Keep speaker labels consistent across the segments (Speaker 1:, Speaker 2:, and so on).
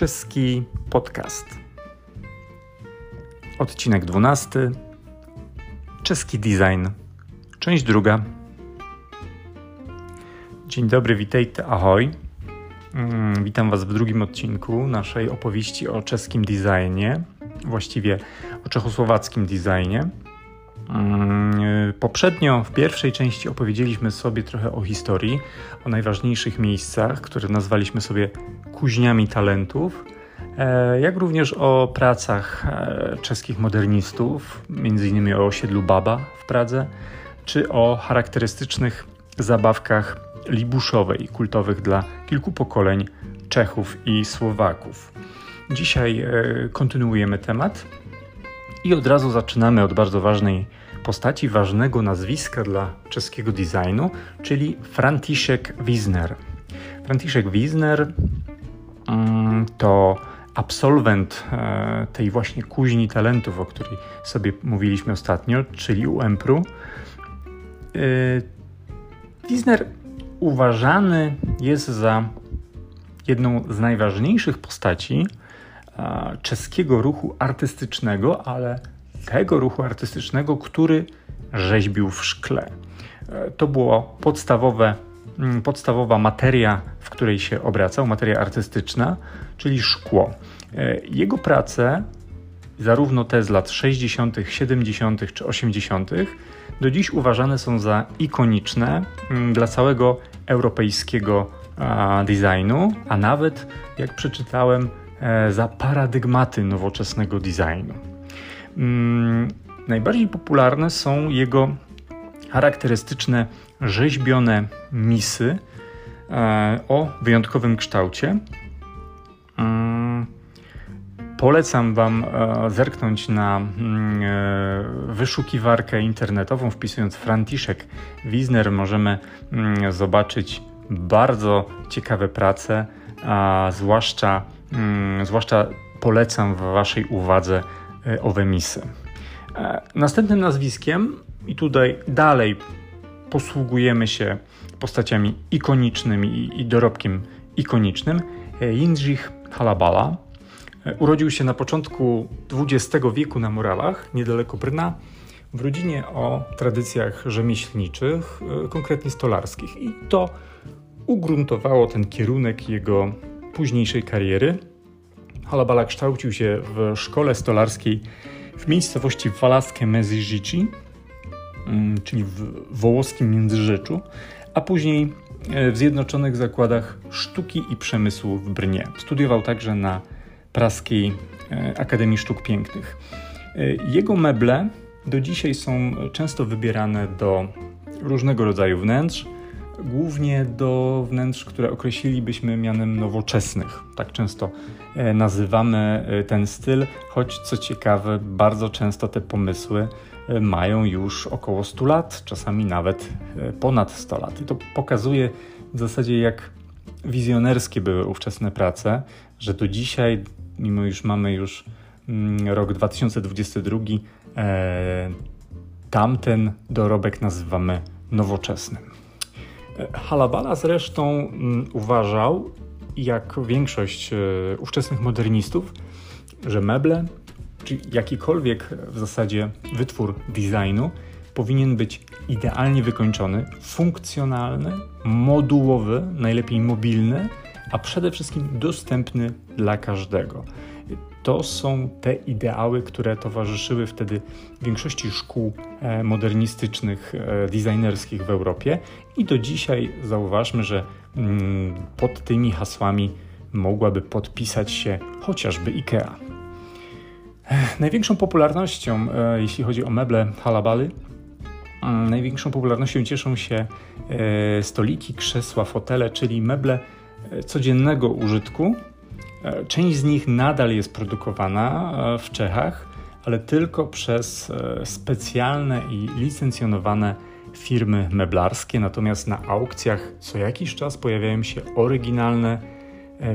Speaker 1: czeski podcast. Odcinek 12. Czeski design. Część druga. Dzień dobry, witajcie, ahoj. Mm, witam Was w drugim odcinku naszej opowieści o czeskim designie, właściwie o czechosłowackim designie. Mm, poprzednio w pierwszej części opowiedzieliśmy sobie trochę o historii, o najważniejszych miejscach, które nazwaliśmy sobie kuźniami talentów, e, jak również o pracach e, czeskich modernistów, m.in. o osiedlu Baba w Pradze, czy o charakterystycznych zabawkach libuszowej, kultowych dla kilku pokoleń Czechów i Słowaków. Dzisiaj e, kontynuujemy temat i od razu zaczynamy od bardzo ważnej postaci, ważnego nazwiska dla czeskiego designu, czyli Franciszek Wisner. Franciszek Wisner mm, to absolwent e, tej właśnie kuźni talentów, o której sobie mówiliśmy ostatnio, czyli UEMPRU. E, Wisner uważany jest za jedną z najważniejszych postaci czeskiego ruchu artystycznego, ale tego ruchu artystycznego, który rzeźbił w szkle. E, to było podstawowe, mm, podstawowa materia, w której się obracał, materia artystyczna, czyli szkło. E, jego prace, zarówno te z lat 60., 70. czy 80., do dziś uważane są za ikoniczne mm, dla całego europejskiego designu, a nawet, jak przeczytałem, e, za paradygmaty nowoczesnego designu. Mm, najbardziej popularne są jego charakterystyczne rzeźbione misy e, o wyjątkowym kształcie. Mm, polecam Wam e, zerknąć na mm, e, wyszukiwarkę internetową, wpisując Franciszek Wisner. Możemy zobaczyć bardzo ciekawe prace, zwłaszcza, zwłaszcza polecam w Waszej uwadze owe misy. E, następnym nazwiskiem, i tutaj dalej posługujemy się postaciami ikonicznymi i dorobkiem ikonicznym, e, Jindřich Halabala. Urodził się na początku XX wieku na Morawach, niedaleko Brna, w rodzinie o tradycjach rzemieślniczych, konkretnie stolarskich. I to ugruntowało ten kierunek jego późniejszej kariery. Halabala kształcił się w szkole stolarskiej w miejscowości Walaskie Mezyrzyci, mm, czyli w wołoskim Międzyrzeczu, a później e, w Zjednoczonych Zakładach Sztuki i Przemysłu w Brnie. Studiował także na Praskiej e, Akademii Sztuk Pięknych. E, jego meble do dzisiaj są często wybierane do różnego rodzaju wnętrz, głównie do wnętrz, które określilibyśmy mianem nowoczesnych. Tak często e, nazywamy e, ten styl, choć co ciekawe, bardzo często te pomysły e, mają już około 100 lat, czasami nawet ponad 100 lat. I to pokazuje w zasadzie, jak wizjonerskie były ówczesne prace, że do dzisiaj, mimo już mamy już mm, rok 2022, tamten dorobek nazywamy nowoczesnym. Halabala zresztą mm, uważał, jak większość e, ówczesnych modernistów, że meble, czy jakikolwiek w zasadzie wytwór designu powinien być idealnie wykończony, funkcjonalny, modułowy, najlepiej mobilny, a przede wszystkim dostępny dla każdego. To są te ideały, które towarzyszyły wtedy większości szkół e, modernistycznych, e, designerskich w Europie i do dzisiaj zauważmy, że mm, pod tymi hasłami mogłaby podpisać się chociażby IKEA. Największą popularnością, e, jeśli chodzi o meble halabaly, mm, największą popularnością cieszą się stoliki, krzesła, fotele, czyli meble codziennego użytku, część z nich nadal jest produkowana e, w Czechach, ale tylko przez e, specjalne i licencjonowane firmy meblarskie. Natomiast na aukcjach co jakiś czas pojawiają się oryginalne,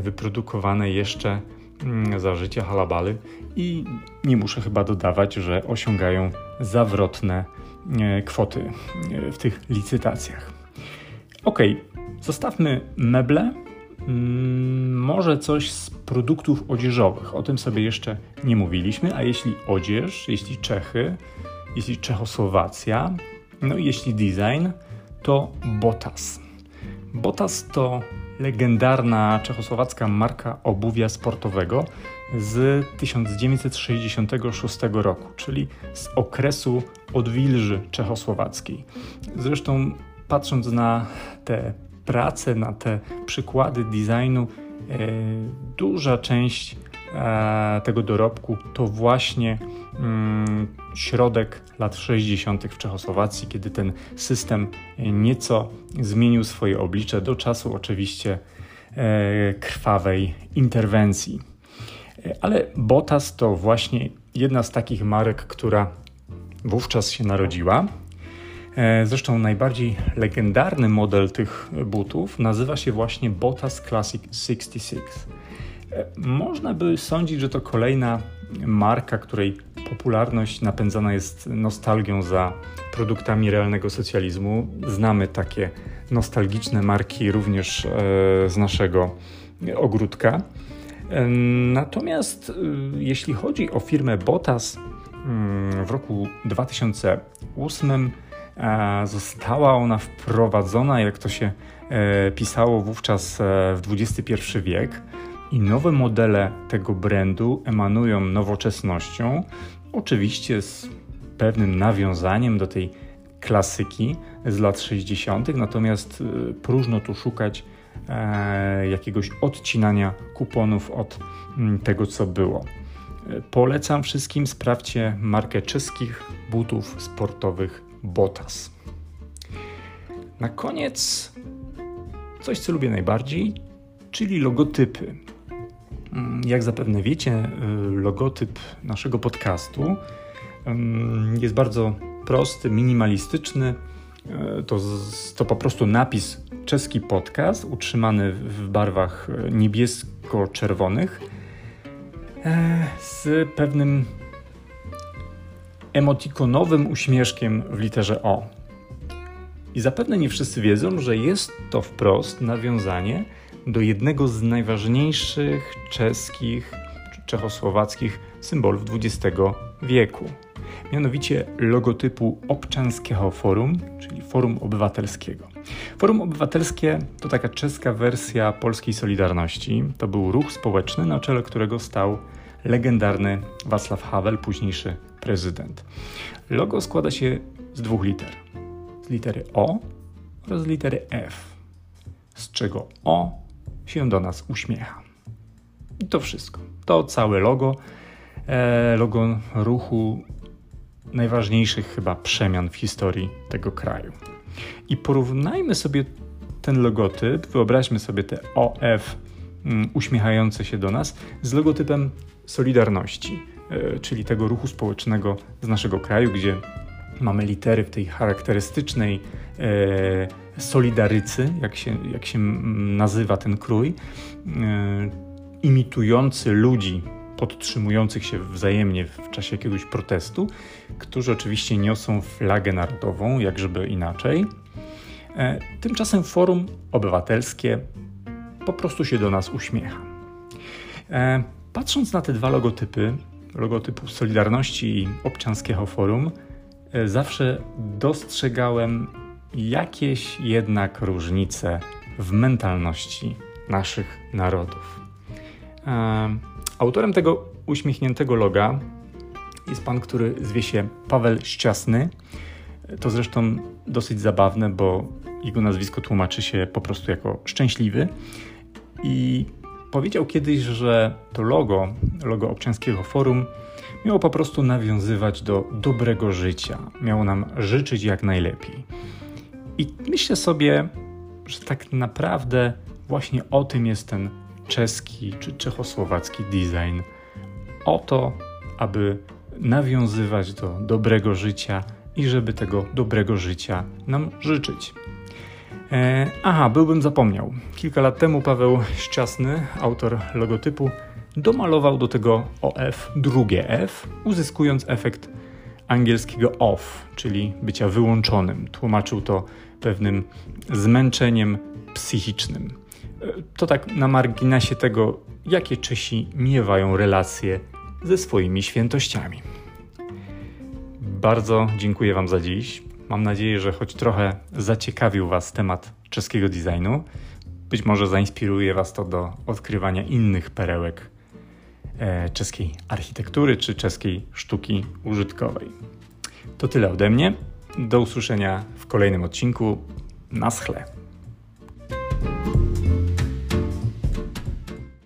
Speaker 1: wyprodukowane jeszcze mm, za życia halabaly i nie muszę chyba dodawać, że osiągają zawrotne kwoty w tych licytacjach. Ok, zostawmy meble może coś z produktów odzieżowych. O tym sobie jeszcze nie mówiliśmy, a jeśli odzież, jeśli Czechy, jeśli Czechosłowacja, no i jeśli design, to Botas. Botas to legendarna czechosłowacka marka obuwia sportowego z 1966 roku, czyli z okresu odwilży czechosłowackiej. Zresztą patrząc na te prace, na te przykłady designu, e, duża część e, tego dorobku to właśnie mm, środek lat 60. w Czechosłowacji, kiedy ten system nieco zmienił swoje oblicze do czasu oczywiście e, krwawej interwencji. Ale Botas to właśnie jedna z takich marek, która wówczas się narodziła. E, zresztą najbardziej legendarny model tych butów nazywa się właśnie Botas Classic 66. E, można by sądzić, że to kolejna marka, której popularność napędzana jest nostalgią za produktami realnego socjalizmu. Znamy takie nostalgiczne marki również e, z naszego ogródka. Natomiast jeśli chodzi o firmę Botas, mm, w roku 2008 Została ona wprowadzona, jak to się e, pisało wówczas e, w XXI wiek, i nowe modele tego brandu emanują nowoczesnością, oczywiście z pewnym nawiązaniem do tej klasyki z lat 60., natomiast e, próżno tu szukać jakiegoś odcinania kuponów od tego, co było. Polecam wszystkim, sprawdźcie markę czeskich butów sportowych Botas. Na koniec coś, co lubię najbardziej, czyli logotypy. Mm, jak zapewne wiecie, y, logotyp naszego podcastu jest bardzo prosty, minimalistyczny. Y, to, to po prostu napis czeski podcast, utrzymany w barwach y, niebiesko-czerwonych, e, z pewnym emotikonowym uśmieszkiem w literze O. I zapewne nie wszyscy wiedzą, że jest to wprost nawiązanie do jednego z najważniejszych czeskich czy czechosłowackich symbolów XX wieku. Mianowicie logotypu Obczanskiego Forum, czyli Forum Obywatelskiego. Forum Obywatelskie to taka czeska wersja polskiej Solidarności. To był ruch społeczny, na czele którego stał legendarny Václav Havel, późniejszy prezydent. Logo składa się z dwóch liter. Z litery O oraz z litery F, z czego O się do nas uśmiecha. I to wszystko. To całe logo, e, logo ruchu najważniejszych chyba przemian w historii tego kraju. I porównajmy sobie ten logotyp, wyobraźmy sobie te OF mm, uśmiechające się do nas z logotypem Solidarności E, czyli tego ruchu społecznego z naszego kraju, gdzie mamy litery w tej charakterystycznej e, solidarycy, jak się, jak się nazywa ten krój, e, imitujący ludzi podtrzymujących się wzajemnie w czasie jakiegoś protestu, którzy oczywiście niosą flagę narodową, jak żeby inaczej. Tymczasem forum obywatelskie po prostu się do nas uśmiecha. Patrząc na te dwa logotypy, logotypu Solidarności i Obczanskiego Forum, e, zawsze dostrzegałem jakieś jednak różnice w mentalności naszych narodów. E, autorem tego uśmiechniętego loga jest pan, który zwie się Paweł Szczasny. To zresztą dosyć zabawne, bo jego nazwisko tłumaczy się po prostu jako szczęśliwy. I Powiedział kiedyś, że to logo, logo Obczanskiego Forum, miało po prostu nawiązywać do dobrego życia, miało nam życzyć jak najlepiej. I myślę sobie, że tak naprawdę właśnie o tym jest ten czeski czy czechosłowacki design. O to, aby nawiązywać do dobrego życia i żeby tego dobrego życia nam życzyć. E, aha, byłbym zapomniał. Kilka lat temu Paweł Szczasny, autor logotypu, domalował do tego OF drugie F, uzyskując efekt angielskiego off, czyli bycia wyłączonym. Tłumaczył to pewnym zmęczeniem psychicznym. To tak na marginesie tego, jakie Czesi miewają relacje ze swoimi świętościami. Bardzo dziękuję Wam za dziś. Mam nadzieję, że choć trochę zaciekawił Was temat czeskiego designu. Być może zainspiruje Was to do odkrywania innych perełek e, czeskiej architektury czy czeskiej sztuki użytkowej. To tyle ode mnie. Do usłyszenia w kolejnym odcinku. Na schle.